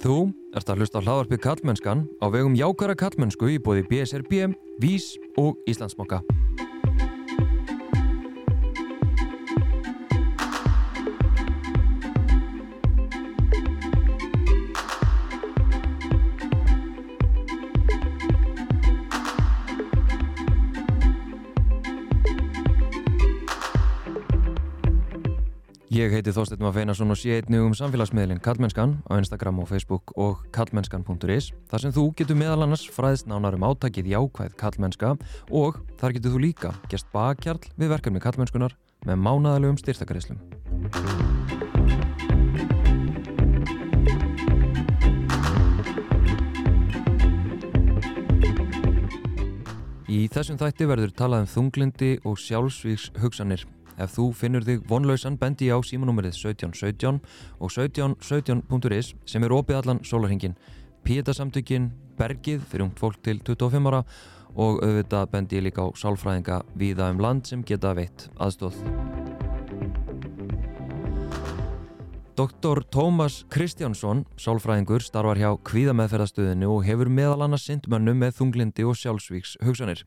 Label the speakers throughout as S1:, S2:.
S1: Þú ert að hlusta á hlaðarpið Kallmennskan á vegum jákara kallmennsku í bóði BSRB, VÍS og Íslandsmoka. Ég heiti Þorstein Maður Feinarsson og sé einnig um samfélagsmiðlinn Kallmennskan á Instagram og Facebook og kallmennskan.is þar sem þú getur meðal annars fræðist nánar um átakið jákvæð Kallmennska og þar getur þú líka gest bakkjarl við verkefni Kallmennskunar með mánadalegum styrtakaríslum. Í þessum þætti verður talað um þunglindi og sjálfsvíks hugsanir Ef þú finnur þig vonlausan bendi á símanúmerið 1717 og 1717.is sem er opið allan sólarhingin. Píetasamtökin, Bergið fyrir ungt fólk til 25 ára og auðvitað bendi líka á sálfræðinga viða um land sem geta veitt aðstóð. Dr. Tómas Kristjánsson, sálfræðingur, starfar hjá kvíðameðferðastöðinu og hefur meðal annars syndmönnu með þunglindi og sjálfsvíks hugsanir.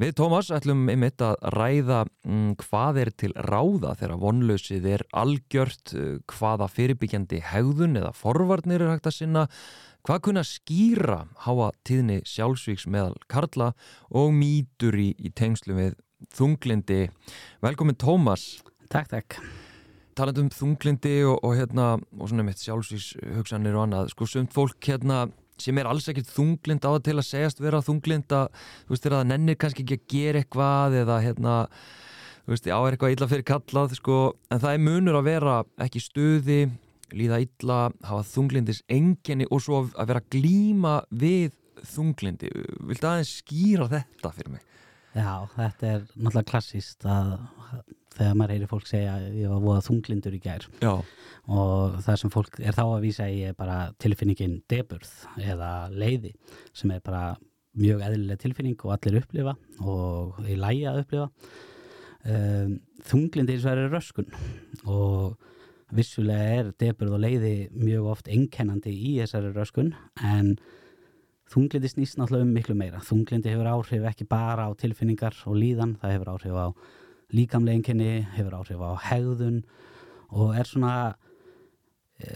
S1: Við Tómas ætlum einmitt að ræða um, hvað er til ráða þegar vonlausið er algjört, uh, hvaða fyrirbyggjandi hegðun eða forvarnir er hægt að sinna, hvað kunna skýra háa tíðni sjálfsvíks meðal Karla og mýtur í, í tengslu við þunglindi. Velkomin Tómas.
S2: Takk, takk.
S1: Taland um þunglindi og, og, hérna, og svona mitt sjálfsvíks hugsanir og annað, sko sumt fólk hérna sem er alls ekkert þunglind á það til að segjast vera þunglind að þú veist það nennir kannski ekki að gera eitthvað eða hérna þú veist á er eitthvað illa fyrir kallað sko en það er munur að vera ekki stuði líða illa, hafa þunglindis enginni og svo að vera glíma við þunglindi Vilt aðeins skýra þetta fyrir mig?
S2: Já, þetta er náttúrulega klassíst að þegar maður heyri fólk segja ég var voða þunglindur í gær
S1: Já.
S2: og það sem fólk er þá að vísa í er bara tilfinningin deburð eða leiði sem er bara mjög eðlileg tilfinning og allir upplifa og í lægi að upplifa um, þunglindi er sverið röskun og vissulega er deburð og leiði mjög oft einkennandi í þessari röskun en þunglindi snýst náttúrulega um miklu meira. Þunglindi hefur áhrif ekki bara á tilfinningar og líðan, það hefur áhrif á líkamleginkenni, hefur áhrif á hegðun og er svona e,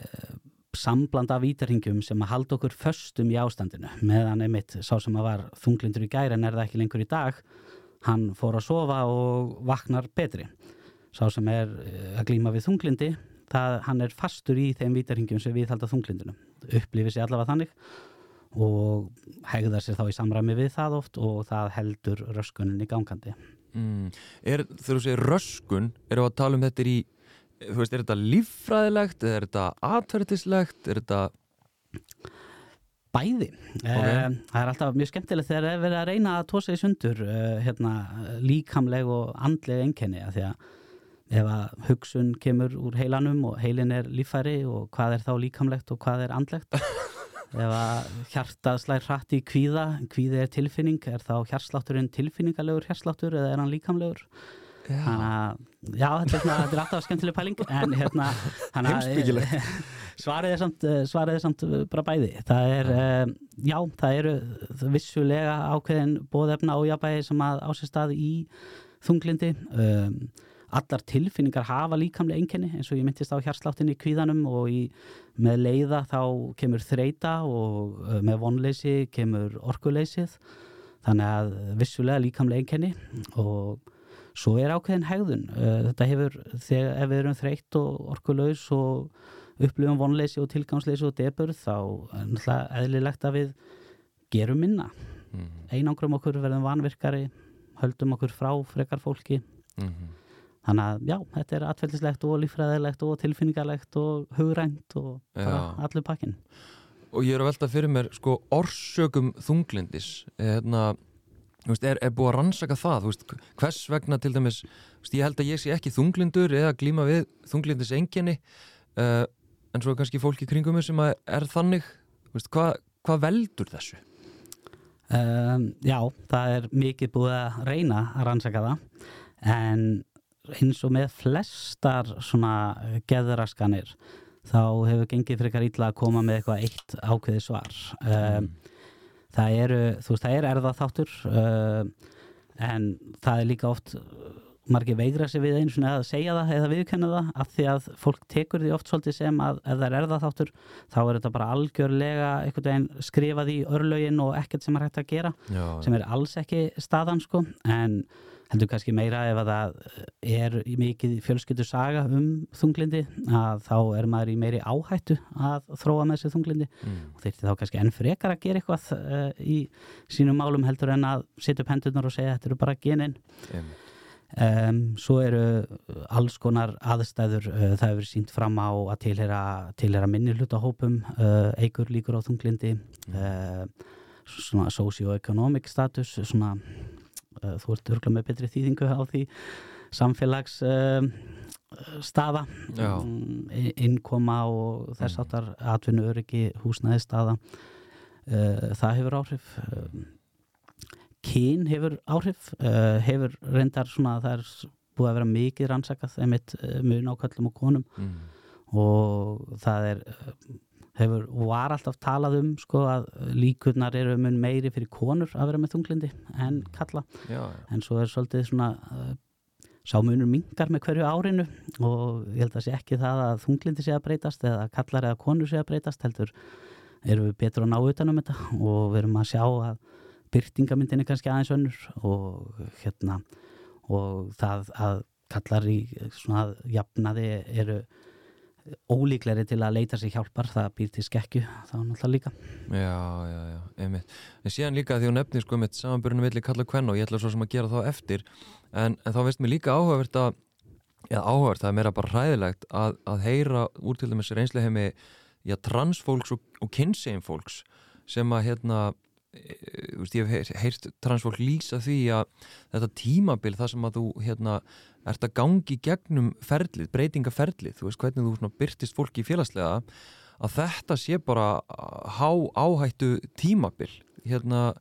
S2: sambland af vítarhingjum sem að halda okkur föstum í ástandinu. Meðan einmitt sá sem að var þunglindur í gæri en er það ekki lengur í dag hann fór að sofa og vaknar betri. Sá sem er eh, að glýma við þunglindi það, hann er fastur í þeim vítarhingjum sem við halda þunglindinu. Upplifir sér allavega þannig og hegðar sér þá í samræmi við það oft og það heldur röskunin í gangandi
S1: Mm. Er, þegar þú segir röskun, erum við að tala um þetta í, þú veist, er þetta líffræðilegt, er þetta atverðislegt, er þetta...
S2: Bæði. Okay. Uh, það er alltaf mjög skemmtilegt þegar það er verið að reyna að tósa í sundur uh, hérna, líkamleg og andleg enkenni að því að ef að hugsun kemur úr heilanum og heilin er líffæri og hvað er þá líkamlegt og hvað er andlegt ef að hjartað slær hratt í kvíða kvíði er tilfinning, er þá hjartslátturinn tilfinningalegur hjartsláttur eða er hann líkamlegur? Já. þannig að já, þetta er, svona, þetta er alltaf skemmtileg pæling en hérna svarið er samt svarið er samt bara bæði. Það er, já, það eru vissulega ákveðin bóðefna og jafnbæði sem að ásist að í þunglindi um, allar tilfinningar hafa líkamlega enginni eins og ég myndist á hjarsláttinni í kvíðanum og í, með leiða þá kemur þreita og uh, með vonleysi kemur orkuleysið þannig að vissulega líkamlega enginni og svo er ákveðin hegðun uh, þetta hefur, þegar ef við erum þreytt og orkuleys og upplifum vonleysi og tilgangsleysi og debur þá er náttúrulega eðlilegt að við gerum minna mm. einangrum okkur verðum vanvirkari höldum okkur frá frekar fólki mm -hmm. Þannig að já, þetta er atveldislegt og lífræðilegt og tilfinningarlegt og hugrænt og allur pakkin.
S1: Og ég er að velta fyrir mér, sko, orsökum þunglindis, hérna, er, er búið að rannsaka það, veist, hvers vegna til dæmis, veist, ég held að ég sé ekki þunglindur eða glíma við þunglindis enginni, uh, en svo er kannski fólki kringum sem er þannig, veist, hvað hva veldur þessu?
S2: Um, já, það er mikið búið að reyna að rannsaka það, en eins og með flestar svona geðraskanir þá hefur gengið frekar illa að koma með eitthvað eitt ákveði svar. Um, það eru, þú veist, það er erðaþáttur uh, en það er líka oft margir veigra sig við eins og að segja það eða viðkenna það af því að fólk tekur því oft svolítið sem að ef það er erðaþáttur þá er þetta bara algjörlega einhvern veginn skrifað í örlögin og ekkert sem er hægt að gera
S1: Já,
S2: sem er alls ekki staðan sko. En heldur kannski meira ef að það er í mikið fjölskyldu saga um þunglindi að þá er maður í meiri áhættu að þróa með sér þunglindi
S1: mm.
S2: og þeirti þá kannski enn frekar að gera eitthvað uh, í sínum málum heldur en að setja upp hendurnar og segja þetta eru bara genin
S1: einmitt.
S2: um, svo eru alls konar aðstæður uh, það hefur sínt fram á að tilhera, tilhera minni hlutahópum uh, eigur líkur á þunglindi uh, svona socio-economic status svona þú ert örgulega með betri þýðingu á því samfélags staða mm, inn- innkoma og þess
S1: Mm.
S2: áttar atvinnu öryggi húsnæði staða uh, það hefur áhrif um, kyn hefur áhrif hefur reyndar svona það er búið að vera mikið rannsakað á köllum og konum
S1: Mm.
S2: og það er hefur, var alltaf talað um sko að líkurnar eru mun meiri fyrir konur að vera með þunglindi en kalla
S1: Já, já.
S2: en svo er svolítið svona uh, sámunur mingar með hverju árinu og ég held að sé ekki það að þunglindi sé að breytast eða kallar eða konur sé að breytast heldur erum við betur að ná utanum þetta og við erum að sjá að byrtingamyndin er kannski aðeins önnur og hérna og það að kallar í svona jafnaði eru ólíkleri til að leita sér hjálpar það býr til skekju, það er náttúrulega líka
S1: Já, já, já, einmitt. En síðan líka því hún nefnir sko með samanbyrjunum milli kalla og kvenna og ég ætla svo sem að gera þá eftir en, en þá veist mér líka áhugavert að eða áhugavert, það er meira bara hræðilegt að, að heyra úr til dæmis reynsleheimi já, transfólks og, og kynsegin fólks sem að hérna þú veist, ég hef heyrt, transfólk lýsa því að þetta tímabil það sem að þú hérna ert að gangi gegnum ferlið, breytingaferlið þú veist hvernig þú svona byrtist fólki félagslega að þetta sé bara há áhættu tímabil hérna,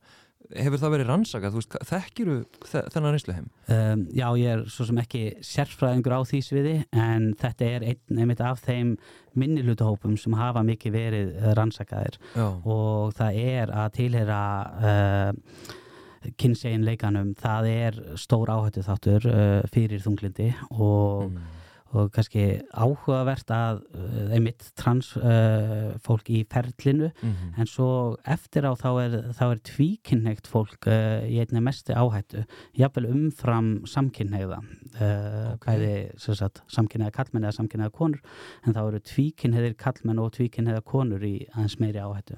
S1: hefur það verið rannsakað? Þú veist, þekkiru þennan reynsluheim?
S2: Um, já, ég er svo sem ekki sérfræðingur á því sviði en þetta er einn einmitt af þeim minnihlutahópum sem hafa mikið verið eh, rannsakaðir.
S1: Já,
S2: og það er að tilhera uh, kynsegin leikanum, það er stór áhættu þáttur uh, fyrir þunglindi og,
S1: mm.
S2: Og kannski áhugavert að uh, einmitt trans uh, fólk í ferlinu.
S1: Mm
S2: en svo eftir á þá er, er tvíkynneitt fólk uh, í einni mestu áhættu jafnvel umfram samkynneiða uh,
S1: Ok.
S2: bæði samkynneiða kallmenn eða samkynneiða konur. En þá eru tvíkynneiðir kallmenn og tvíkynneiða konur í aðeins meiri áhættu.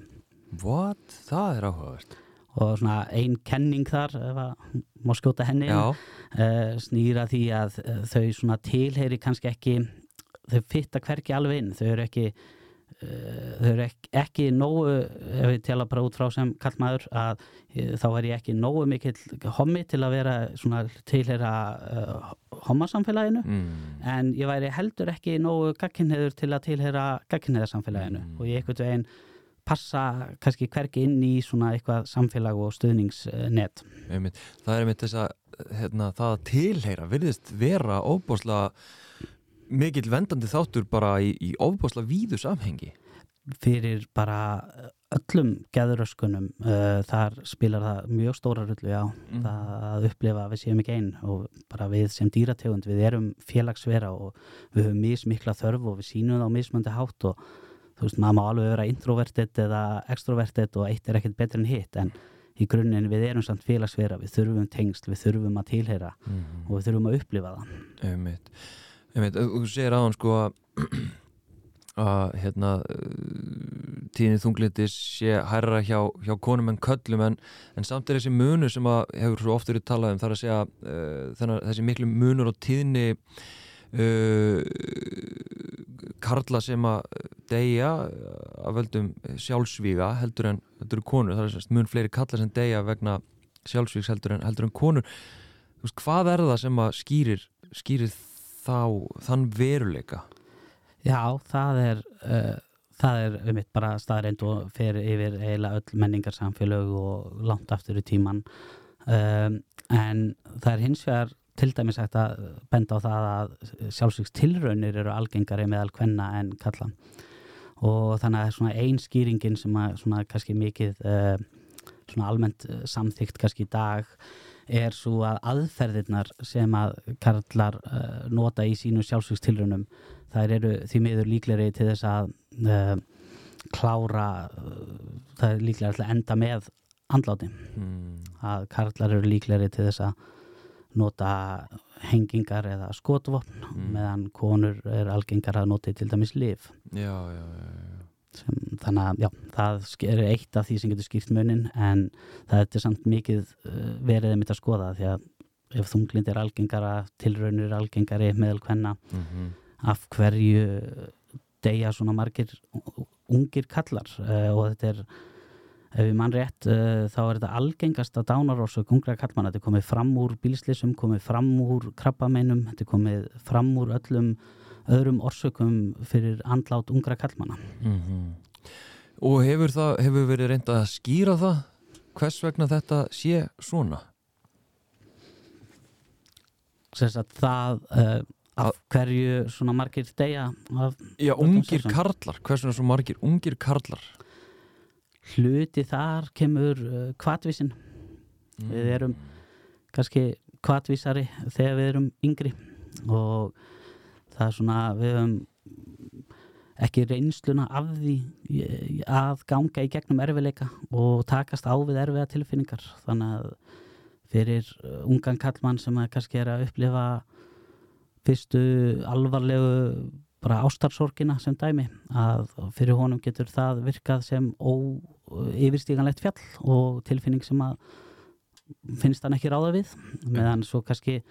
S1: What? Það er áhugavert
S2: og svona ein kenning þar má skjóta henni uh, snýra því að uh, þau svona tilheyri kannski ekki þau fitta hverki alveg inn. Þau eru ekki uh, þau eru ekki, ekki nógu ef við tala bara út frá sem kallmaður að þá er ég ekki nógu mikill hommi til að vera svona tilheyra uh, hommasamfélaginu.
S1: Mm.
S2: en ég væri heldur ekki nógu gagkinheður til að tilheyra gagkinheðarsamfélaginu
S1: Mm.
S2: og ég einhvern veginn passa kannski hverki inn í svona eitthvað samfélag og stuðningsnet
S1: einmitt. Það er einmitt þess að hérna, það að tilheyra virðist vera óbáslega mikill vendandi þáttur bara í, í óbáslega víðu samhengi
S2: fyrir bara öllum geðuröskunum uh, þar spilar það mjög stóra rullu já,
S1: Mhm.
S2: það að upplifa að við séum ekki einn og bara við sem dýrategund við erum félagsvera og við höfum mismikla þörf og við sínum það á mismöndi hátt og þú veist, maður má alveg vera introvertið eða extrovertið og eitt er ekkert betur en hitt en í grunninn við erum samt félagsvera, við þurfum tengsl, við þurfum að tilheyra
S1: mm.
S2: og við þurfum að upplifa það
S1: Einmitt. Einmitt. Þú segir aðan sko að að hérna tíðin þunglindis sé hærra hjá, hjá konum en köllum en, en samt er þessi munur sem að hefur svo oft verið talað um þar að segja uh, þessi miklu munur og tíðni uh, karla sem að deyja að völdum sjálfsvíga heldur en heldur en konur, það er sérst mun fleiri karla sem deyja vegna sjálfsvígs heldur en, heldur en konur. Veist, hvað er það sem að skýrir skýrir þá, þann veruleika?
S2: Já, það er uh, það er um mitt bara staðreind og fer yfir eiginlega öll menningarsamfélög og langt aftur í tíman um, en það er hins vegar til dæmis hægt að benda á það að sjálfsvíks tilraunir eru algengari meðal kvenna en kalla og þannig að svona ein skýringin sem að svona kannski mikið uh, svona almennt uh, samþygt kannski í dag er svo að aðferðirnar sem að karlar uh, nota í sínu sjálfsvíks tilraunum þær eru því miður líkleri til þess að klára það er líklega að enda með andláti mm. að karlar eru líkleri til þess að nota hengingar eða skotvopn mm. meðan konur er algengar að nota til dæmis liv
S1: já, já, já,
S2: Sem, þannig að já, það er eitt af því sem getur skýrt munin en það er samt mikið uh, verið mitt að skoða því að ef þunglind er algengara tilraunir er algengari meðal hvenna mm -hmm. af hverju deyja svona margir ungir kallar uh, og þetta er ef við mann rétt uh, þá er þetta algengast að dánarósök ungra kallmanna, þetta er komið fram úr bílslissum, komið fram úr krabbameinum, þetta er komið fram úr öllum öðrum orsökum fyrir andlát ungra kallmanna mm -hmm.
S1: Og hefur það hefur verið reynd að skýra það? Hvers vegna þetta sé svona?
S2: Þess að það uh, af hverju svona margir degja
S1: Já, ungir karlar, hvers vegna svona margir ungir karlar
S2: hluti þar kemur uh, kvatvísin mm. við erum kannski kvatvísari þegar við erum yngri og það er svona við höfum ekki reynsluna af því að ganga í gegnum erfileika og takast á við erfiða tilfinningar þannig að fyrir uh, ungan kallmann sem að kannski er að upplifa fyrstu alvarlegu bara ástarsorgina sem dæmi að fyrir honum getur það virkað sem óyfirstíganlegt fjall og tilfinning sem að finnst hann ekki ráða við. Meðan svo kannski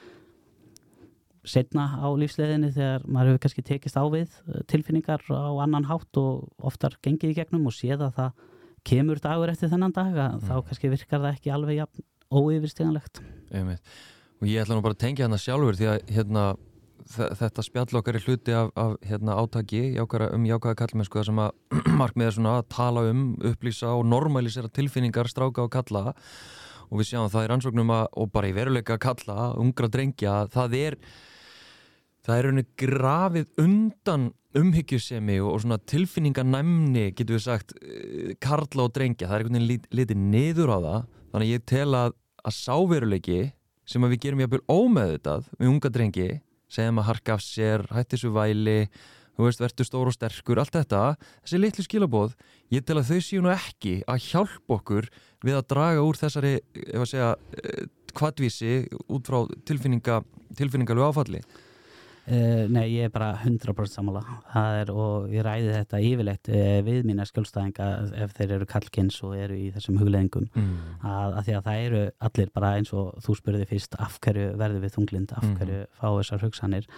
S2: setna á lífsleðinni þegar maður hefur kannski tekist á við eh, tilfinningar á annan hátt og oftar gengið í gegnum og séð að það kemur dagur eftir þennan dag mm. þá kannski virkar það ekki alveg óyfirstíganlegt
S1: og ég ætla nú bara að tengja hana sjálfur því að hérna þetta spjall okkar er hluti af, af hérna, átaki jákara, um jákaða kallmennsku sem að markmið er svona að tala um, upplýsa og normalisera tilfinningar, stráka og kalla og við sjáum það í rannsóknum að, og bara í veruleika kalla, ungra drengja það er það er unni grafið undan umhyggjusemi og, og svona tilfinninganæmni getur við sagt eh, karla og drengja, það er einhvern veginn litið niður á það, þannig ég tel að að sáveruleiki sem að við gerum jafnvel ómeðutað með unga drengi segjum að harka af sér, hætti þessu væli þú veist, verður stór og sterkur, allt þetta þessi litlu skilabóð, ég tel að þau séu nú ekki að hjálpa okkur við að draga úr þessari, ef að segja kvadvísi eh, út frá tilfinninga, tilfinningalegu áfalli
S2: Uh, nei, ég er bara 100% samála það er, og ég ræði þetta yfirleitt uh, við mína skjólstæðinga ef þeir eru kallkynns og eru í þessum hugleðingum mm. að, að því að það eru allir bara eins og þú spurði fyrst af hverju verður við þunglind, af mhm. hverju mm. fá þessar hugsanir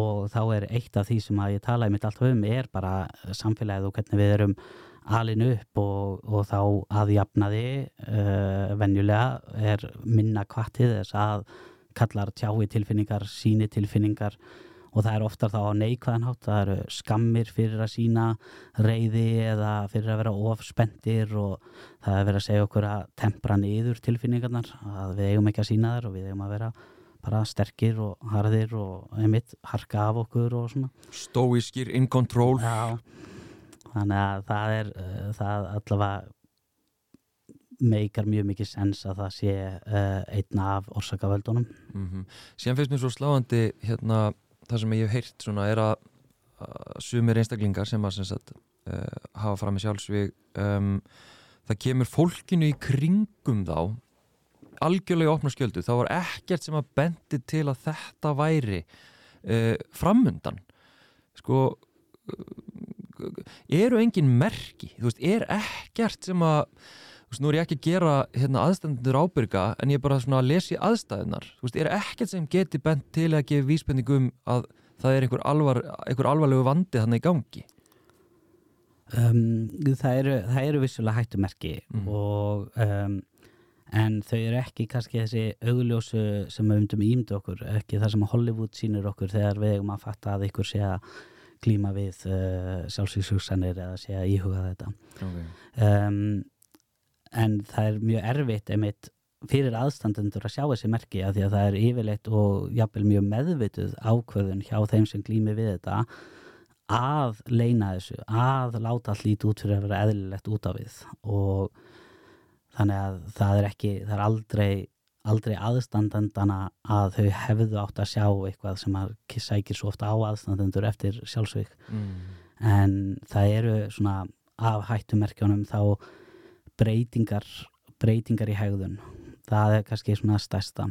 S2: og þá er eitt af því sem að ég tala um mitt alltaf um er bara samfélagið og hvernig við erum alin upp og, og þá aðjafnaði uh, venjulega er minna kvartið þess að kallar tjái tilfinningar, síni tilfinningar og það er oftar þá neikvæðanhátt, það eru skammir fyrir að sína reyði eða fyrir að vera ofspendir og það er verið að segja okkur að tempra niður tilfinningarnar, að við eigum ekki að sína þar og við eigum að vera bara sterkir og harðir og einmitt harka af okkur og svona.
S1: Stóiskir, in control.
S2: Já, þannig að það er það allavega meikar mjög mikið sens að það sé uh, einna af orsakavöldunum. Mm
S1: -hmm. Síðan finnst mér svo sláandi hérna, það sem ég hef heyrt svona er að, að sumir einstaklingar sem að sem sagt, uh, hafa fram í sjálfsvík um, það kemur fólkinu í kringum þá algjörlega opna skjöldu, þá var ekkert sem að bendi til að þetta væri uh, framundan. Sko eru engin merki, þú veist, er ekkert sem að veist, nú er ég ekki að gera hérna, aðstændur ábyrga en ég er bara svona að lesi aðstæðunar þú veist, er ekkert sem geti bent til að gefa vísbendingum að það er einhver, alvar, einhver alvarlegu vandi þannig í gangi
S2: um, það, eru, eru vissulega hættumerki mm. og um, en þau eru ekki kannski þessi augljósu sem við umtum ímdu okkur ekki það sem Hollywood sínur okkur þegar við eigum að fatta að ykkur sé að klíma við uh, sjálfsvíkshugsanir eða sé að íhuga þetta okay. um, en það er mjög erfitt einmitt fyrir aðstandendur að sjá þessi merki að því að það er yfirleitt og jafnvel mjög meðvituð ákvörðun hjá þeim sem glými við þetta að leina þessu, að láta allt lítið út fyrir að vera eðlilegt út af við og þannig að það er ekki, það er aldrei aldrei aðstandendana að þau hefðu átt að sjá eitthvað sem að sækir svo ofta á aðstandendur eftir sjálfsvík mm. en það eru svona af hættumerkjónum þá breytingar breytingar í hegðun það er kannski svona stærsta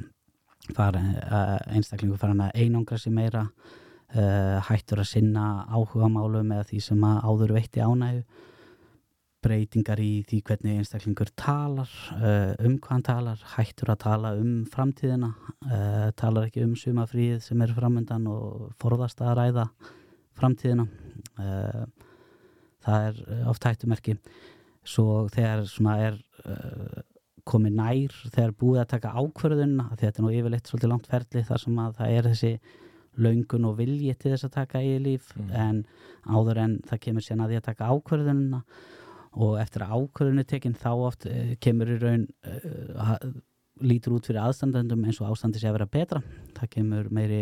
S2: fara, uh, einstaklingu farin að einangra sér meira uh, hættur að sinna áhuga málum eða því sem að áður veitti ánægu breytingar í því hvernig einstaklingur talar, uh, um hvað hann talar, hættur að tala um framtíðina, talar ekki um sumafríð sem er framöndan og forðast að ræða framtíðina. Það er oft hættumerki. Svo þegar svona er komið nær, þegar búið að taka ákverðunna, þetta er nú yfirleitt svolítið langt ferli þar sem að það er þessi laungun og vilji til þess að taka í líf mm. en áður en það kemur sérna að því að taka ákverðunna og eftir að ákvörðunni tekinn þá oft uh, kemur í raun uh, lítur út fyrir aðstandendum eins og ástandi sé að vera betra það kemur meiri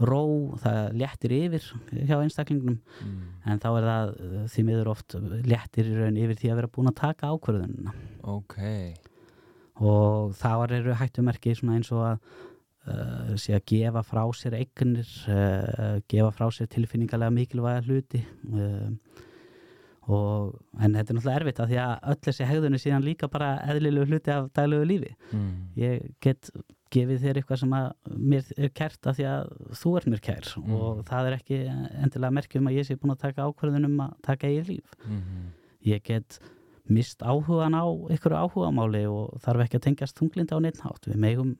S2: ró það léttir yfir hjá einstaklingnum. Mm. en þá er það eh, því miður oft léttir í raun yfir því að vera búin að taka ákvörðunina.
S1: Ok.
S2: Og þá eru hættumerki eins og að Uh, sé að gefa frá sér eignir uh, gefa frá sér tilfinningarlega mikilvæga hluti uh, Og, en þetta er náttúrulega erfitt að því að öll þessi hegðunni síðan líka bara eðlilegu hluti af daglegu lífi. Mm. ég get gefið þér eitthvað sem að mér er kært að því að þú er mér kær. Mm. og það er ekki endilega merkjum að ég sé búin að taka ákvörðunum að taka eigin líf. Mm ég get mist áhugan á einhverju áhugamáli og þarf ekki að tengjast þunglindi á neittnátt við megum,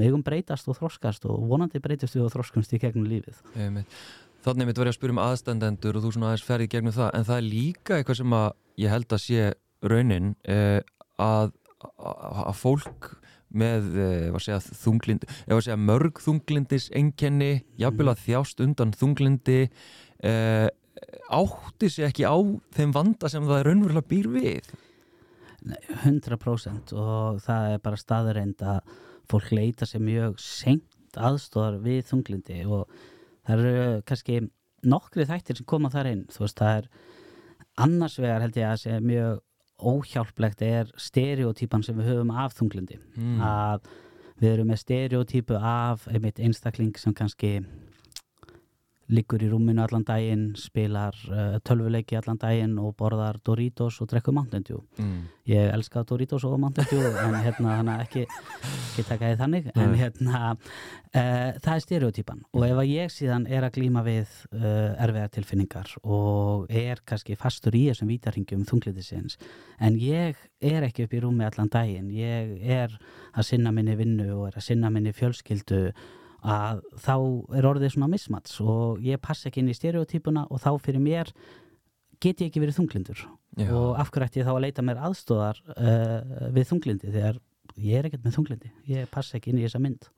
S2: megum breytast og þroskast og vonandi breytast við og þroskumst í gegnum lífið.
S1: Eimitt Þannig mitt var ég að spyrja um aðstandendur og þú svona aðeins ferði gegnum það, en það er líka eitthvað sem að ég held að sé raunin eh, að, að fólk með eh, segja, þunglind, segja, mörg þunglindis enkenni, jafnvel að þjást undan þunglindi eh, átti sér ekki á þeim vanda sem það er raunverulega býr við?
S2: Nei, 100% og það er bara staðurreind að fólk leita sér mjög senkt aðstofar við þunglindi og það eru kannski nokkri þættir sem koma þar inn þú veist það er annars vegar held ég að sé mjög óhjálplegt er stereotypan sem við höfum af þunglindi mm. að við erum með stereotypu af einmitt einstakling sem kannski liggur í rúminu allan daginn, spilar uh, tölvuleiki allan daginn og borðar Doritos og drekkur Mountain Dew. Mm. ég elska Doritos og Mountain Dew en hérna hana ekki, ekki taka því þannig en hérna uh, það er stereotypan. Og ef að ég síðan er að glíma við uh, erfiðar tilfinningar og er kannski fastur í þessum vítarhingjum þungliðisins en ég er ekki upp í rúmi allan daginn ég er að sinna minni vinnu og er að sinna minni fjölskyldu að þá er orðið svona mismats og ég passa ekki inn í stereotypuna og þá fyrir mér get ég ekki verið þunglindur. Já. og af hverju ætti ég þá að leita mér aðstóðar uh, við þunglindi þegar ég er ekkert með þunglindi, ég passa ekki inn í þessa mynd.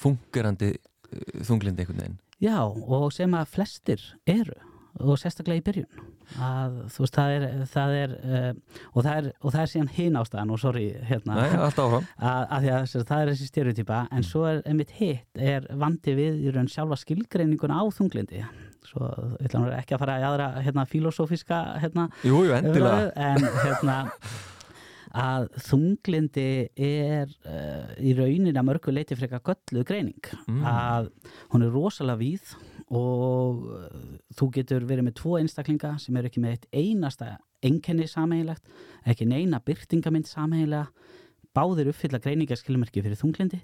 S1: Fungerandi uh, þunglindi einhvern veginn.
S2: Já og sem að flestir eru og sérstaklega í byrjun. Að þú veist það er, það er uh, og, það er og það er síðan hinn ástæðan og sorry hérna.
S1: Nei, að,
S2: að að það er þessi styrjutýpa en svo er einmitt hitt er vandi við í raun sjálfa skilgreininguna á þunglindi svo ég ætla ekki að fara í aðra hérna filosófiska hérna
S1: jú, jú, en
S2: hérna að þunglindi er uh, í raunin að mörgu leiti frekar gölluð greining. Mm. að hún er rosalega víð og uh, þú getur verið með tvo einstaklinga sem eru ekki með eitt einasta enkenni samheilagt, ekki neina byrtingamind samheila, báðir uppfylla greiningaskilmerki fyrir þunglindi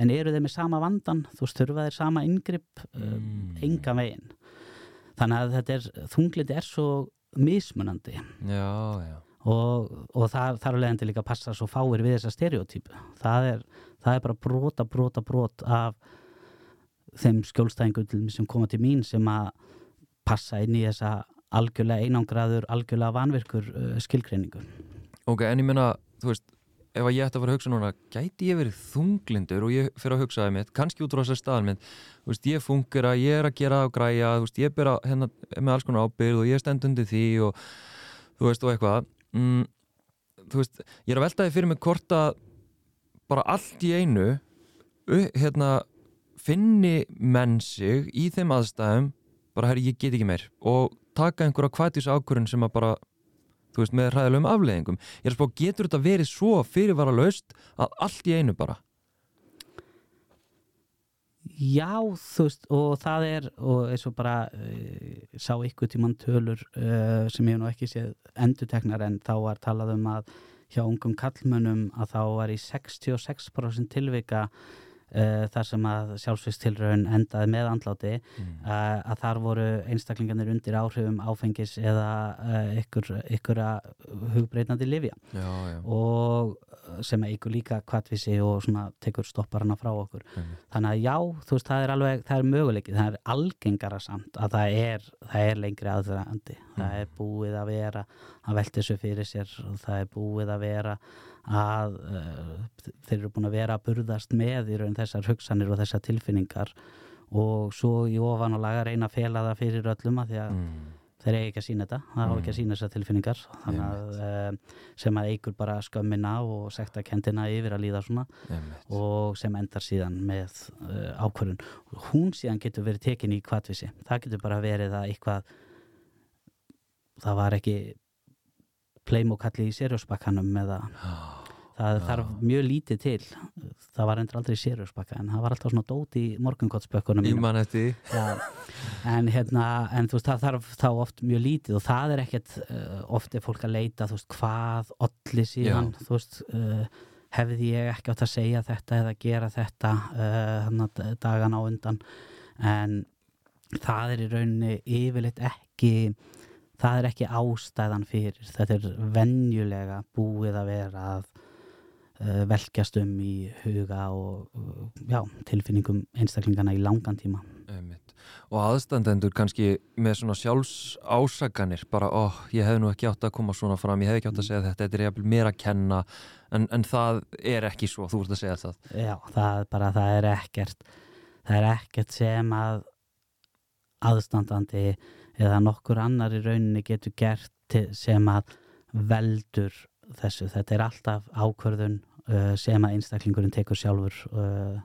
S2: en eru þeir með sama vandan, þú störfa þeir sama yngripp, uh, mm. enga veginn. Þannig að þetta er, þunglindi er svo mismunandi
S1: já, já.
S2: og, og það þarf leiðandi líka að passa svo fáir við þessa stereotypu. Það er, það er bara brota, brota, brot af þeim skjólstæðingum sem koma til mín sem að passa inn í þessa algjörlega einangraður, algjörlega vanverkur uh, skilgreiningu.
S1: Ok, en ég menna, þú veist, ef að ég ætti að fara að hugsa núna, gæti ég verið þunglindur og ég fyrir að hugsaði mitt, kannski út á þessar staðan mitt, þú veist, ég fungur að ég er að gera og græja, þú veist, ég er bara hérna með alls konar ábyrð og ég er stendundi því og þú veist, og eitthvað, mm, þú veist, ég er að veltaði fyrir mig hvort að bara allt í einu uh, hérna finni menn sig í þeim aðstæðum bara herri ég get ekki meir. Og taka einhverja kvætis ákvörun sem að bara þú veist með ræðilegum afleðingum ég er að spá getur þetta verið svo fyrirvara laust að allt í einu bara?
S2: Já, þú veist, og það er og eins og bara uh, sá ykkur tímann tölur uh, sem ég nú ekki séð enduteknar en þá var talað um að hjá ungum kallmönnum að þá var í 66% tilvika uh, þar sem að sjálfsvíkstilraun endaði með andláti
S1: mm.
S2: uh, að þar voru einstaklingarnir undir áhrifum áfengis eða uh, ykkur, ykkur hugbreytandi livja
S1: já, já,
S2: og sem eigur líka kvartvísi og svona tekur stopparana frá okkur.
S1: Einmitt.
S2: þannig að já, þú veist, það er alveg það er möguleikið, það er algengara samt að það er, það er lengri aðdraðandi það er búið að vera að velta þessu fyrir sér og það er búið að vera að uh, þeir eru búin að vera að burðast með í raun þessar hugsanir og þessar tilfinningar og svo í ofan og laga reyna að fela það fyrir öllum að því að
S1: mm.
S2: þeir eiga ekki að sína þetta, það á ekki að sína þessar tilfinningar. Þannig að uh, sem að eigur bara skömmina og sekta kendina yfir að líða svona
S1: einmitt.
S2: og sem endar síðan með uh, ákvörðun. Hún síðan getur verið tekin í kvartvísi það getur bara verið að eitthvað það var ekki playmokalli í sérjósbakkanum eða það þarf mjög lítið til. Það var endur aldrei sérjósbakka en það var alltaf svona dót í morgunkottsbökkunum. Já, en hérna en þú veist það þarf þá oft mjög lítið og það er ekkert uh, oft er fólk að leita þú veist hvað olli síðan
S1: Já.
S2: þú veist uh, hefði ég ekki átt að segja þetta eða gera þetta uh, dagan á undan. En það er í rauninni yfirleitt ekki það er ekki ástæðan fyrir þetta er venjulega búið að vera að uh, velkjast um í huga og uh, já, tilfinningum einstaklingana í langan tíma
S1: Einmitt. Og aðstandendur kannski með svona sjálfsásakanir bara, ó, ég hef nú ekki átt að koma svona fram, ég hef ekki átt að segja þetta, þetta er jafnvel mér að kenna, en, en það er ekki svo, þú ert að segja það.
S2: Já, það er bara, það er ekkert það er ekkert sem að aðstandandi eða nokkur annar í rauninni getur gert sem að veldur þessu, þetta er alltaf ákvörðun uh, sem að einstaklingurinn tekur sjálfur uh,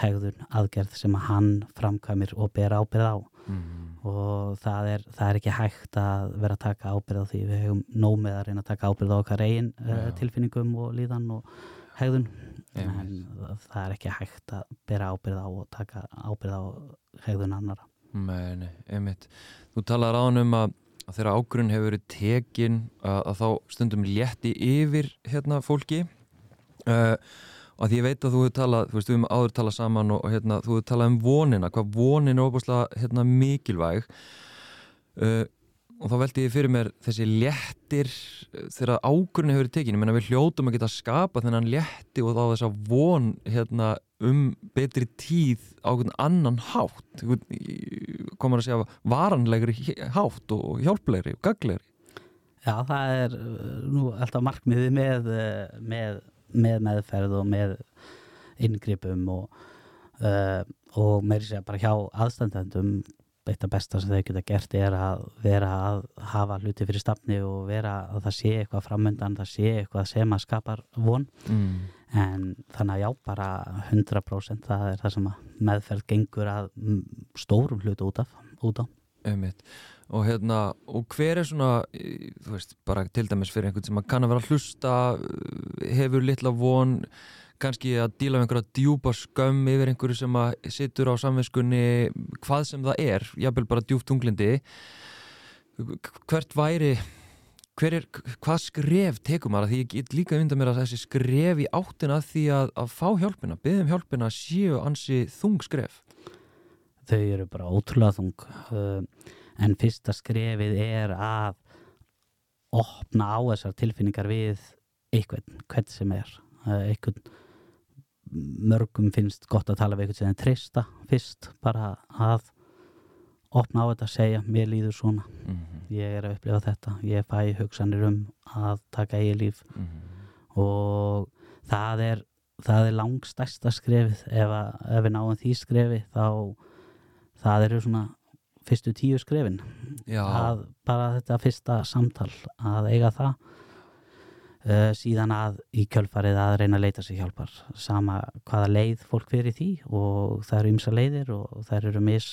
S2: hegðun, aðgerð sem að hann framkvæmir og ber ábyrð á.
S1: Mm.
S2: og það er, það er ekki hægt að vera að taka ábyrð á því. Við hefum nóg með að reyna að taka ábyrð á okkar eigin uh, tilfinningum og líðan og hegðun. En það er ekki hægt að bera ábyrð á og taka ábyrð á hegðun annara
S1: Nei, nei, einmitt. Þú talaður án um að, þegar ágrunn hefur verið tekin að, að þá stundum létti yfir hérna fólki uh, og að því ég veit að þú hefur talað, þú veist, við höfum áður talað saman og, og hérna, þú hefur talað um vonina, hvað vonin er óbúslega hérna mikilvæg uh, og þá veldi ég fyrir mér þessi léttir uh, þegar ágrunn hefur verið tekin, ég menna við hljótum að geta skapa þennan létti og þá þessa von hérna um betri tíð á einhvern annan hátt. Komar að segja varanlegri hátt og hjálplegri og gaglegri
S2: Já, það er uh, nú alltaf markmiði með, uh, með, með meðferð og með inngripum og, uh, og meiri segja bara hjá aðstandendum eitt af besta sem þau geta gert er að vera að hafa hluti fyrir stafni og vera að það sé eitthvað framöndan, það sé eitthvað sem að skapar von
S1: mm.
S2: en þannig að já, bara 100% það er það sem að meðferð gengur að stórum hlutu út af út á.
S1: Einmitt. og hérna og hver er svona þú veist, bara til dæmis fyrir einhvern sem að kann að vera að hlusta uh, hefur litla von kannski að díla með einhverja djúpa skömm yfir einhverju sem að situr á samvinskunni hvað sem það er, jafnvel bara djúpt tunglindi hvert væri hver er, hvað skref tekur maður? Að því ég get líka mynda mér að þessi skref í áttina því að, að fá hjálpina, byggðum hjálpina séu ansi þung skref.
S2: Þau eru bara ótrúlega þung. Uh, en fyrsta skrefið er að opna á þessar tilfinningar við einhvern, hvern sem er. Uh, einhvern mörgum finnst gott að tala við einhvern sem trista fyrst, bara að opna á þetta að segja, mér líður svona.
S1: Mm -hmm.
S2: ég er að upplifa þetta, ég fæ hugsanir um að taka eigin líf. Og það er það er langstærsta skrefið. Ef, að, ef við náum því skrefi þá það eru svona fyrstu tíu skrefin. Að bara þetta fyrsta samtal að eiga það uh, síðan að í kjölfarið að reyna að leita sér hjálpar sama hvaða leið fólk fyrir því og það eru ymsa leiðir og það eru mis,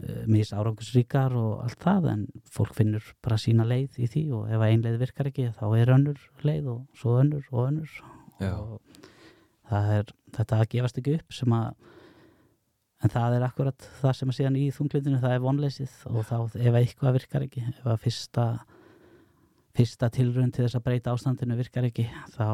S2: uh, mis árangusríkar og allt það en fólk finnur bara sína leið í því og ef ein leið virkar ekki þá er önnur leið og svo önnur og önnur
S1: Já.
S2: og það er þetta að gefast ekki upp sem að en það er akkurat það sem að síðan í þunglindinu það er vonleysið og þá ef eitthvað virkar ekki ef að fyrsta fyrsta tilrönd til þess að breyta ástandinu virkar ekki þá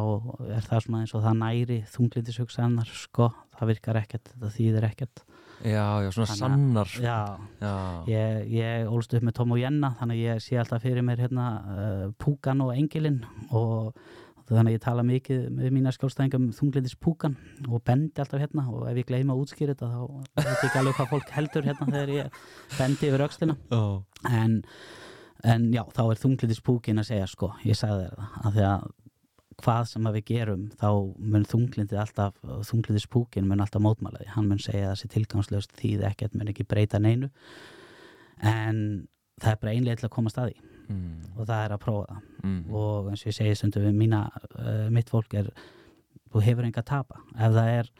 S2: er það svona eins og það næri þunglindishugsanar sko, það virkar ekkert, þetta þýðir ekkert.
S1: Já, já, svona
S2: Þannig
S1: sannar
S2: Já,
S1: Já,
S2: ég, ég ólst upp með Tom og Jenna þannig ég sé alltaf fyrir mér hérna uh, Púkan og Engilinn og þannig ég tala mikið með mína skjólstæðingum þunglindis Púkan og bendi alltaf hérna og ef ég gleyma að útskýra þetta þá veit ég ekki alveg hvað fólk heldur hérna þegar ég bendi yfir öxlina.
S1: Já,
S2: en, en já, þá er þunglindis Púkin að segja sko, ég sagði þér það af því að hvað sem að við gerum þá mun þunglindið alltaf þunglindis Púkin mun alltaf mótmálaði hann mun segja að þessi tilgangslöst þýði ekkert mun ekki breyta neinu. En það er bara einlega til að koma staði
S1: mm,
S2: og það er að prófa það.
S1: Mm,
S2: og eins og ég segi stundum við mína, uh, mitt fólk er þú hefur enga að tapa. Ef það er,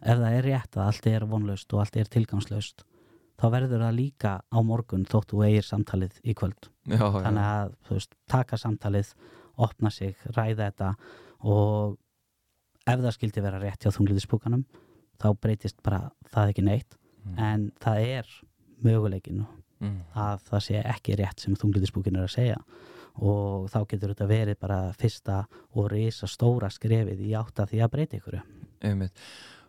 S2: ef það er rétt að allt er vonlaust og allt er tilgangslaust þá verður það líka á morgun þótt þú eigir samtalið í kvöld.
S1: Já,
S2: þannig að veist, taka samtalið opna sig, ræða þetta og ef það skildi vera rétt hjá þungliðispúkanum þá breytist bara það ekki neitt.
S1: Mm.
S2: en það er möguleikin
S1: mm,
S2: að það sé ekki rétt sem þungliðispúkin er að segja. Og þá getur þetta verið bara fyrsta og risa stóra skrefið í átt að því að breyta ykkur
S1: einmitt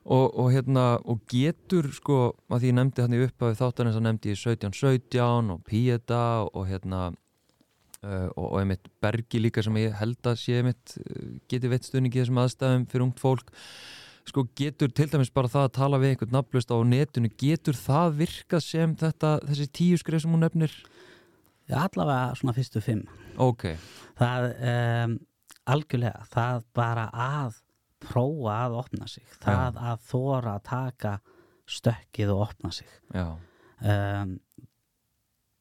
S1: og, og hérna, og getur sko, að því ég nefndi hann í upphafi þáttanins að nefndi ég 1717 og Pieta og hérna uh, og, og einmitt Bergi líka sem ég held að sé einmitt uh, geti veitt stuðningi í þessum aðstæðum fyrir ungt fólk. Sko getur til dæmis bara það að tala við einhvern nafnlust á netinu, getur það virkað sem þetta, þessi tíu skrif sem hún nefnir?
S2: allavega svona fyrstu fimm.
S1: Ok,
S2: það um, algjörlega, það bara að prófa að opna sig það að þóra að taka stökkið og opna sig.
S1: Já,
S2: um,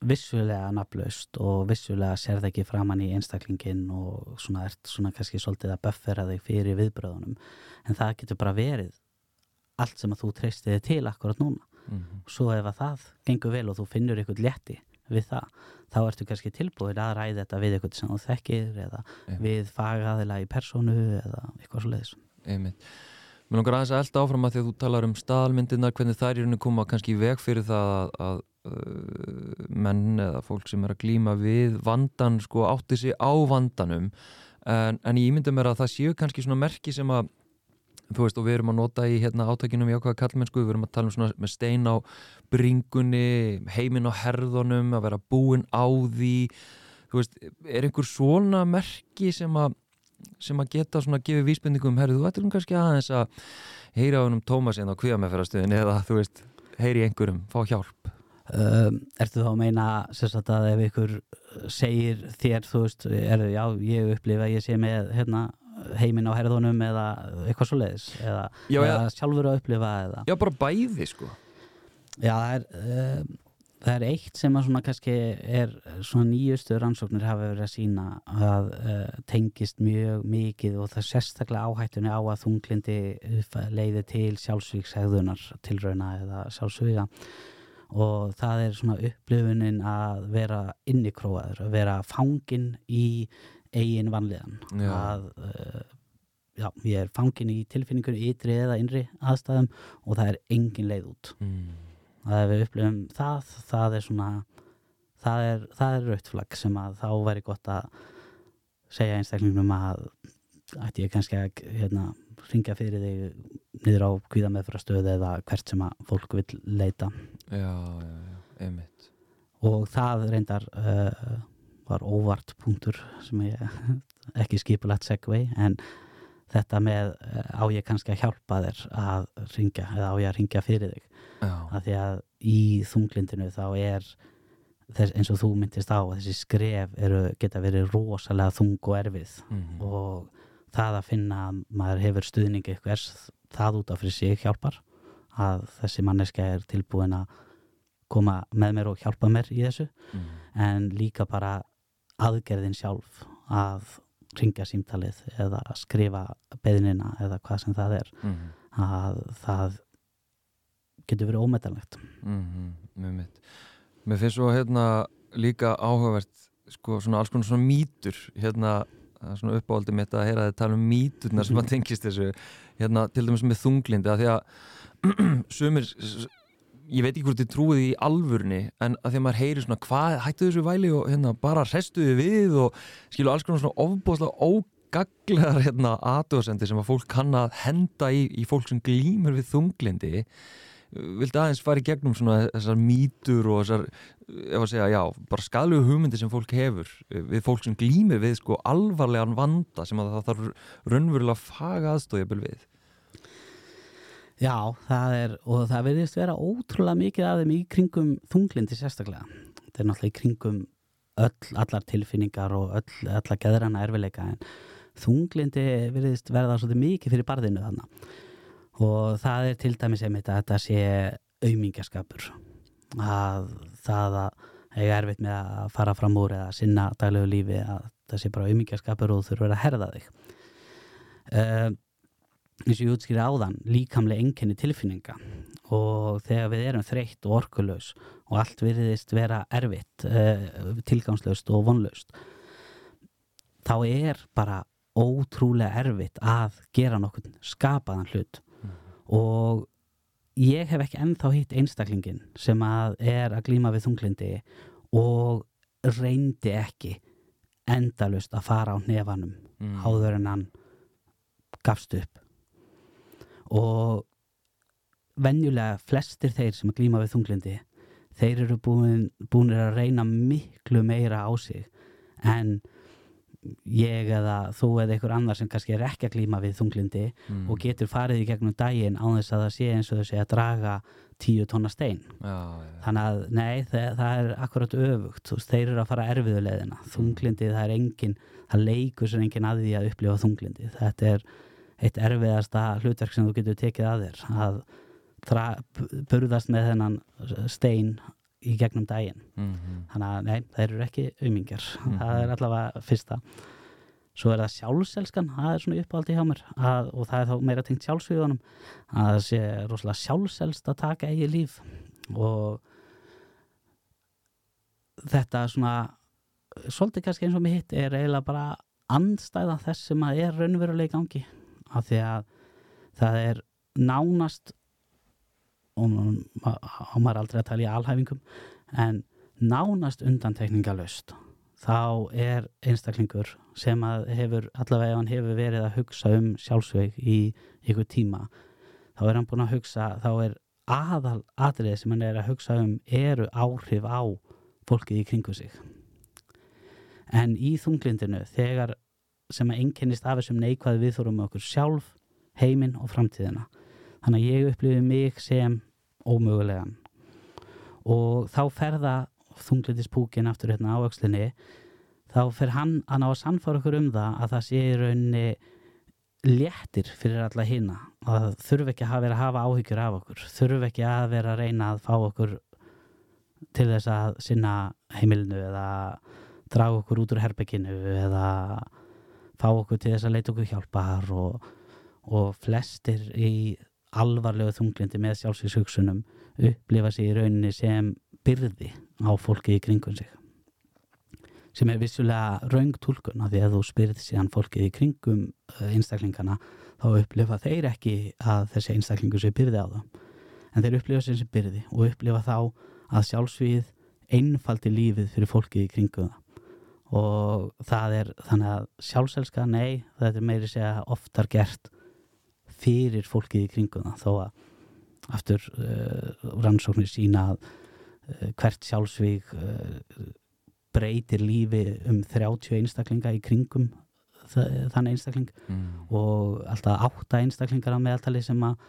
S2: vissulega nafnlaust og vissulega sér það ekki framann í einstaklingin og svona ert svona kannski svolítið að buffera þig fyrir viðbröðunum en það getur bara verið allt sem að þú treystið þig til akkurat núna.
S1: Mm,
S2: svo ef að það gengur vel og þú finnur ykkur létti við það, þá ertu kannski tilbúin að ræða þetta við ykkur sem þú þekkir eða
S1: Einmitt.
S2: við fagaðila í personu eða eitthvað svo leiðis
S1: einmitt. Mér langar aðeins að elda áfram að því að þú talar um staðalmyndirnar, hvernig þær í rauninu koma kannski í veg fyrir það að, að uh, menn eða fólk sem er að glíma við vandan sko átti sig á vandanum. En, en ég ímynda mér að það séu kannski svona merki sem að þú veist og við erum að nota í hérna átækinum í ákvaða kallmennsku, við erum að tala um svona með stein á bringunni, heiminn á herðunum, að vera búin á því. Þú veist, er einhver svona merki sem að sem að geta svona að gefa vísbendingum herri, þú ættir um kannski aðeins að heyra á hennum Tómas en á kvíðameðferðastöðin eða þú veist, heyri einhverjum, fá hjálp.
S2: Um, Ertu þá að meina sagt að ef ykkur segir þér, þú veist, er, já, ég upplifa að ég sé með hérna, heiminn á herðunum eða eitthvað svo leiðis eða,
S1: Já,
S2: eða
S1: já.
S2: sjálfur að upplifa eða?
S1: Já, bara bæði sko.
S2: Já, það er, um, það er eitt sem að svona kannski er svona nýjustu rannsóknir hafa verið að sína að uh, tengist mjög mikið og það sérstaklega áhættunni á að þunglindi leiði til sjálfsvíkshegðunar tilrauna eða sjálfsvíga og það er svona upplifunin að vera innikróaður, að vera fangin í eigin vanliðan
S1: Já.
S2: að uh, já, ég er fangin í tilfinningunni ytri eða innri aðstæðum og það er engin leið út
S1: mm.
S2: Að við upplifum það það er svona það er, er rautt flagg sem að þá væri gott að segja einstaklingnum að ætti ég kannski að hérna, ringja fyrir þig niður á kvíða meðfrastöðu eða hvert sem að fólk vil leita.
S1: Já, já, já, einmitt.
S2: Og það reyndar uh, var óvart punktur sem ég ekki skipulagt segvei en þetta með uh, á ég kannski að hjálpa þér að ringja eða á ég að ringja fyrir þig?
S1: Já,
S2: af því að í þunglindinu þá er þess, eins og þú myndist á að þessi skref eru, geta verið rosalega þung og erfið.
S1: Mm.
S2: og það að finna að maður hefur stuðningi eitthvað það út af fyrir sig hjálpar. Að þessi manneska er tilbúin að koma með mér og hjálpa mér í þessu.
S1: Mm.
S2: en líka bara aðgerðin sjálf að ringja símtalið eða skrifa beðnina eða hvað sem það er
S1: mm -hmm.
S2: að það getur verið ómetanlegt
S1: mm -hmm. Mér finnst svo hérna líka áhugavert sko svona alls konar svona mýtur hérna svona uppáhaldið mitt að heyra þið tala um mýturnar sem að tengist þessu hérna til dæmis með þunglindi að því að sumir ég veit ekki hvort þið trúið í alvurni en að því að maður heyri svona hvað hættu þessu væli og hérna bara restuði við? og skilu alls konar svona ofbóðslega ógaglegar hérna aðdóðsendi sem að fólk kann að henda í, í fólk sem glýmur við þunglindi vildi aðeins fara í gegnum svona þessar mýtur og þessar, ef að segja, já, bara skadlegu hugmyndi sem fólk hefur við fólk sem glýmir við sko alvarlegan vanda sem að það þarf raunverulega faga aðstóðjabel við
S2: Já, það er, og það verðist vera ótrúlega mikið af þeim í kringum þunglindi sérstaklega. Það er náttúrulega í kringum öll, allar tilfinningar og öll, allar geðrana erfileika en þunglindi verðist verða svolítið mikið fyrir barðinu þannig. Og það er til dæmis einmitt að þetta sé auðmingaskapur. Að það að eiga erfitt með að fara fram úr eða sinna daglegu lífi að það sé bara auðmingaskapur og þú þurfur að herða þig. Uh, eins og ég útskýri áðan, líkamlega enginni tilfinninga og þegar við erum þreytt og orkulegs og allt virðist vera erfitt, uh, tilgangslöst og vonlöst þá er bara ótrúlega erfitt að gera nokkur skapaðan hlut mm. og ég hef ekki ennþá hitt einstaklingin sem að er að glíma við þunglindi og reyndi ekki endalust að fara á nefanum mm. áður en hann gafst upp og venjulega flestir þeir sem að glýma við þunglindi þeir eru búin, búin að reyna miklu meira á sig en ég eða þú eða einhver annar sem kannski er ekki að glýma við þunglindi mm. og getur farið í gegnum daginn á þess að það sé eins og þess að draga tíu tonna stein
S1: já, já.
S2: þannig að nei, það, það er akkurat öfugt þeir eru að fara erfiðulegðina mm. þunglindi það er engin, það leikur sem engin að því að upplifa þunglindi þetta er eitt erfiðasta hlutverk sem þú getur tekið að þér að burðast með þennan stein í gegnum daginn.
S1: Mm -hmm.
S2: þannig að nei, þeir eru ekki auðmingjar mm -hmm. það er allavega fyrsta. Svo er það sjálfselskan það er svona uppáldi hjá mér að, og það er þá meira tengt sjálfsvíðunum að það sé rosalega sjálfselst að taka eigi líf. Og þetta svona svolítið kannski eins og mér hitt er eiginlega bara andstæða þess sem að er raunveruleg gangi af því að það er nánast og maður aldrei að tala í alhæfingum en nánast undantekningalöst þá er einstaklingur sem að hefur allavega hann hefur verið að hugsa um sjálfsveig í ykkur tíma þá er hann búin að hugsa þá er aðal atrið sem hann er að hugsa um eru áhrif á fólkið í kringu sig. En í þunglindinu þegar sem að einkennist af þessum neikvæði viðþórum með okkur sjálf, heiminn og framtíðina. Þannig að ég upplifi mig sem ómögulegan. Og þá ferða þunglitispúkin aftur hérna á aukslinni þá fer hann að ná að sannfara okkur um það að það sé í rauninni léttir fyrir alla hýna að þurfi ekki að vera að hafa áhyggjur af okkur. Þurfi ekki að vera að reyna að fá okkur til þess að sinna heimilinu eða draga okkur út úr herbygginu eða fá okkur til þess að leita okkur hjálpar og, og flestir í alvarlegu þunglindi með sjálfsvíkshugsunum upplifa sig í rauninni sem byrði á fólki í kringum sig sem er vissulega raung tólkun að því að þú spyrð síðan fólkið í kringum eh, einstaklingana þá upplifa þeir ekki að þessi einstaklingu sé byrði á það en þeir upplifa sér sem byrði og upplifa þá að sjálfsvíð einfaldi lífið fyrir fólkið í kringum það og það er þannig að sjálfselska, nei, þetta er meiri segja oftar gert fyrir fólkið í kringum það. Þó að aftur uh, rannsóknir sína að uh, hvert sjálfsvík uh, breytir lífi um 30 einstaklinga í kringum þann einstakling.
S1: Mm.
S2: og alltaf átta einstaklingar á meðaltali sem að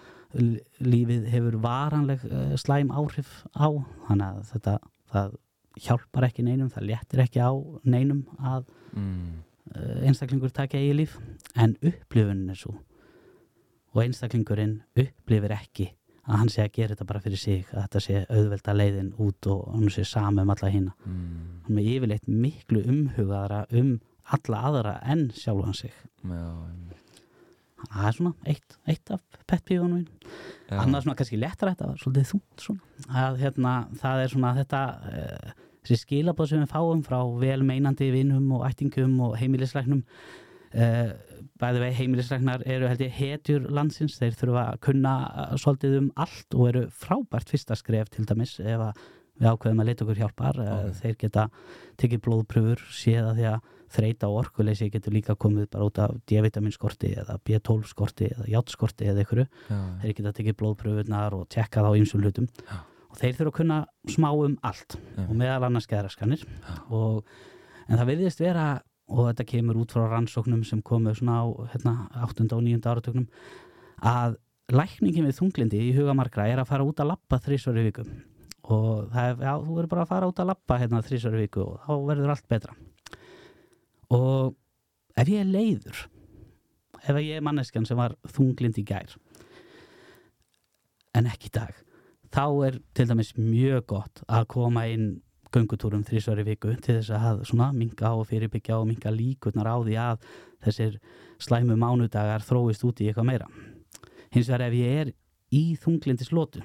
S2: lífið hefur varanleg slæm áhrif á. Þannig að þetta það hjálpar ekki neinum, það léttir ekki á neinum að
S1: mm.
S2: Eh, einstaklingur takja í líf. En upplifunin er svo og einstaklingurinn upplifir ekki að hann sé að gera þetta bara fyrir sig að þetta sé auðvelda leiðin út og hann sé sami um alla hína
S1: mm.
S2: hann er yfirleitt miklu umhugaðara um alla aðra en sjálfan sig.
S1: Já,
S2: það er svona eitt, eitt af pettpífunum annað svona kannski lettra þetta var svolítið þúnt svona að hérna það er svona þetta uh, þessi skilabóð sem við fáum frá velmeinandi vinnum og ættingum og heimilisleiknum uh, bæði vei heimilisleiknar eru held ég hetjur landsins, þeir þurfa að kunna uh, svolítið um allt og eru frábært fyrsta skref til dæmis ef að við ákveðum að leita okkur hjálpar
S1: Ok.
S2: okay. þeir geta tekið blóðpröfur séða því að þreita og orkuleysi getur líka komið bara út af D-vitamin skorti eða B12 skorti eða játskorti eða ykkur
S1: já,
S2: þeir geta tekið blóðpröfunar og tjekka þá ýmsum hlutum
S1: Já.
S2: og þeir þurfa að kunna smá um allt
S1: Já.
S2: og meðal annars og, en það virðist vera og þetta kemur út frá rannsóknum sem komu svona á hérna, 8. og 9. áratögnum að lækningin við þunglindi í huga margra er að fara út að lappa þrísvar í viku og það er, já, þú verður bara að fara út að lappa hérna þrísvar í viku og þá verður allt betra og ef ég er leiður ef ég er manneskjan sem var þunglind í gær en ekki í dag þá er til dæmis mjög gott að koma inn göngutúrum þrísvar í viku til þess að svona minga og fyrirbyggja og minga líkurnar á því að þessir slæmu mánudagar þróist út í eitthvað meira. Hins vegar ef ég er í þunglindi slótu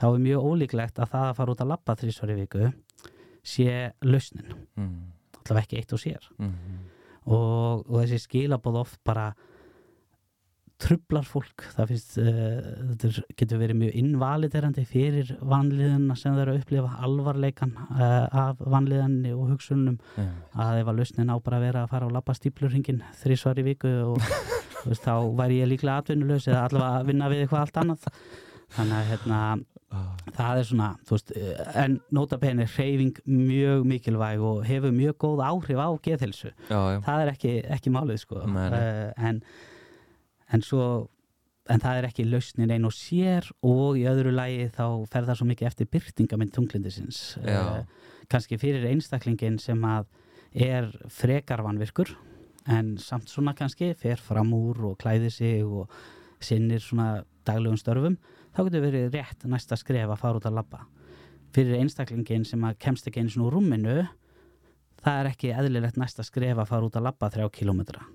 S2: þá er mjög ólíklegt að það að fara út að labba þrísvar í viku sé lausnin,
S1: mm,
S2: allavega ekki eitt og sér.
S1: Mm,
S2: og, og þessi skilabóð oft bara trublar fólk. Það finnst, uh, þetta getur verið mjög invaliderandi fyrir vanliðuna sem það eru að upplifa alvarleikan uh, af vanliðanni og hugsunum.
S1: Já,
S2: að ef að lausnin á bara að vera að fara og labba stíplurringin þrísvar í viku og veist, þá væri ég líklega atvinnulegs eða allavega að vinna við eitthvað allt annað þannig að hérna
S1: Ah,
S2: það er svona, þú veist, eh, en nota bene hreyfing mjög mikilvæg og hefur mjög góð áhrif á geðhelsu
S1: já, já,
S2: það er ekki, ekki málið sko. Eh, en, en svo en það er ekki lausnin einn og sér og í öðru lagi þá fer það svo mikið eftir byrtingamind tunglindisins
S1: Já.
S2: kannski fyrir einstaklingin sem að er frekar vanvirkur en samt svona kannski fer fram úr og klæði sig og sinnir svona daglegum störfum þá getur verið rétt næsta skref að fara út að labba. Fyrir einstaklingin sem að kemst ekki svona úr rúminu það er ekki eðlilegt næsta skref að fara út að labba þrjá kilómetra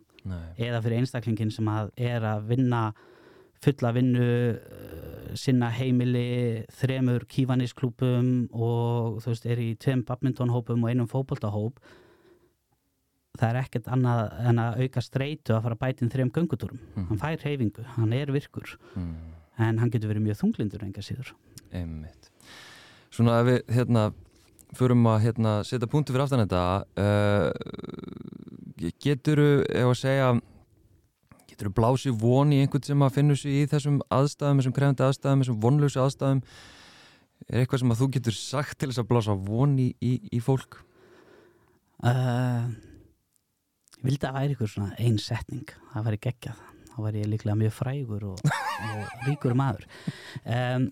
S2: eða fyrir einstaklingin sem að er að vinna fulla vinnu uh, sinna heimili þremur kífanisklúpum og þú veist er í tveim badmintonhópum og einum fótboltahóp það er ekkert annað en að auka streitu að fara að bæta inn þrejum göngutúrum.
S1: Mhm.
S2: hann fær reyfingu, hann er virkur.
S1: Mm,
S2: en hann getur verið mjög þunglindur enga síður.
S1: Einmitt. Svona ef við hérna förum að hérna setja punktu fyrir aftan þetta uh, getur ef að segja getur blásið von í einhvern sem að finnur sig í þessum aðstæðum, þessum krefandi aðstæðum þessum vonlösu aðstæðum? Er eitthvað sem að þú getur sagt til þess að blása von í, í, í fólk?
S2: Uh, ég vildi að væri ykkur svona ein setning. Það væri geggjað, þá væri ég líklega mjög frægur og, og ríkur maður. Um,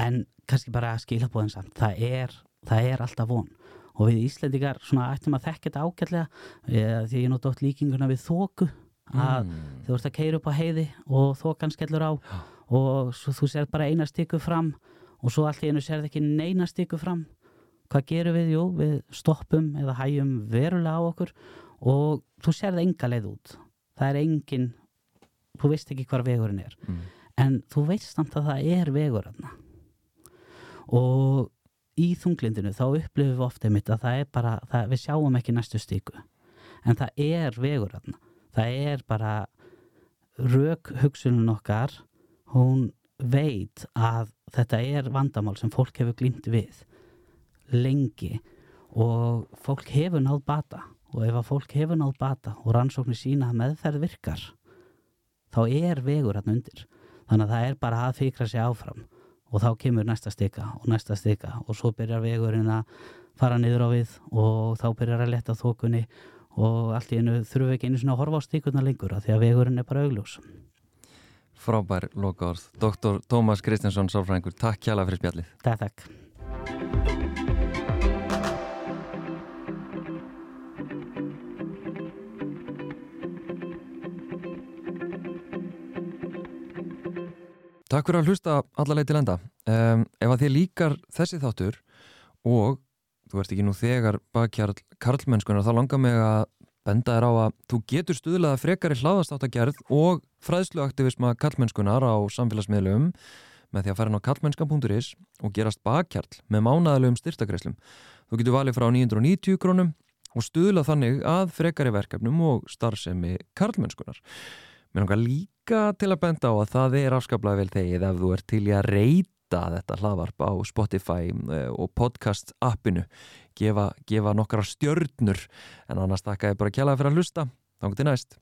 S2: en kannski bara skilabóðin samt. Það er, það er alltaf von. Og við Íslendingar svona ættum að þekka þetta ágætlega eh, því ég nótt átt líkinguna við þóku að
S1: mm,
S2: þú ert að keira upp á heiði og þokan skellur á
S1: Já.
S2: og svo, þú sér bara eina stykku fram og svo allt í einu sér ekki neina stykku fram. Hvað gerum við? Jú, við stoppum eða hægjum verulega á okkur og þú sér það enga leið út. Það er engin þú veist ekki hvar vegurinn er.
S1: Mm,
S2: en þú veist samt að það er vegur og í þunglindinu þá upplifum við ofta einmitt að það er bara, það, við sjáum ekki næstu stíku. En það er vegur það er bara rök hugsunum okkar hún veit að þetta er vandamál sem fólk hefur glýmt við lengi. Og fólk hefur náð bata. Og ef að fólk hefur náð bata og rannsóknir sína að meðferð virkar þá er vegur hann undir. Þannig að það er bara að fikra sig áfram. Og þá kemur næsta stika og næsta stika og svo byrjar vegurinn að fara niður á við og þá byrjar að leta þokunni og allt í einu þurfum við ekki einu svona að horfa á stikuna lengur af því að vegurinn er bara augljós.
S1: Frábær lokaorð. Dr. Tómas Kristjánsson, sálfræðingur, takk kjala fyrir spjallið.
S2: Takk, takk
S1: Takk fyrir að hlusta alla leið til enda um, Ef að þið líkar þessi þáttur og þú ert ekki nú þegar bakkjarl karlmennskunar, þá langar mig að benda þér á að þú getur stuðlaða frekari hlaðastáttagerð og fræðsluaktivisma karlmennskunar á samfélagsmiðlum með því að fara inn á karlmennskan.is og gerast bakkjarl með mánaðalegum styrtakreislum. Þú getur valið frá 990 krónum og stuðla þannig að frekari verkefnum og starfsemi karlmennskunar. Mér langar líka til að benda á að það er afskaplega vel þegið ef þú ert til í að reyta þetta hlaðvarp á Spotify eh, og podcast appinu. Gefa, gefa nokkra stjörnur en annars takka ég bara kjælaði fyrir að hlusta. Þá getur næst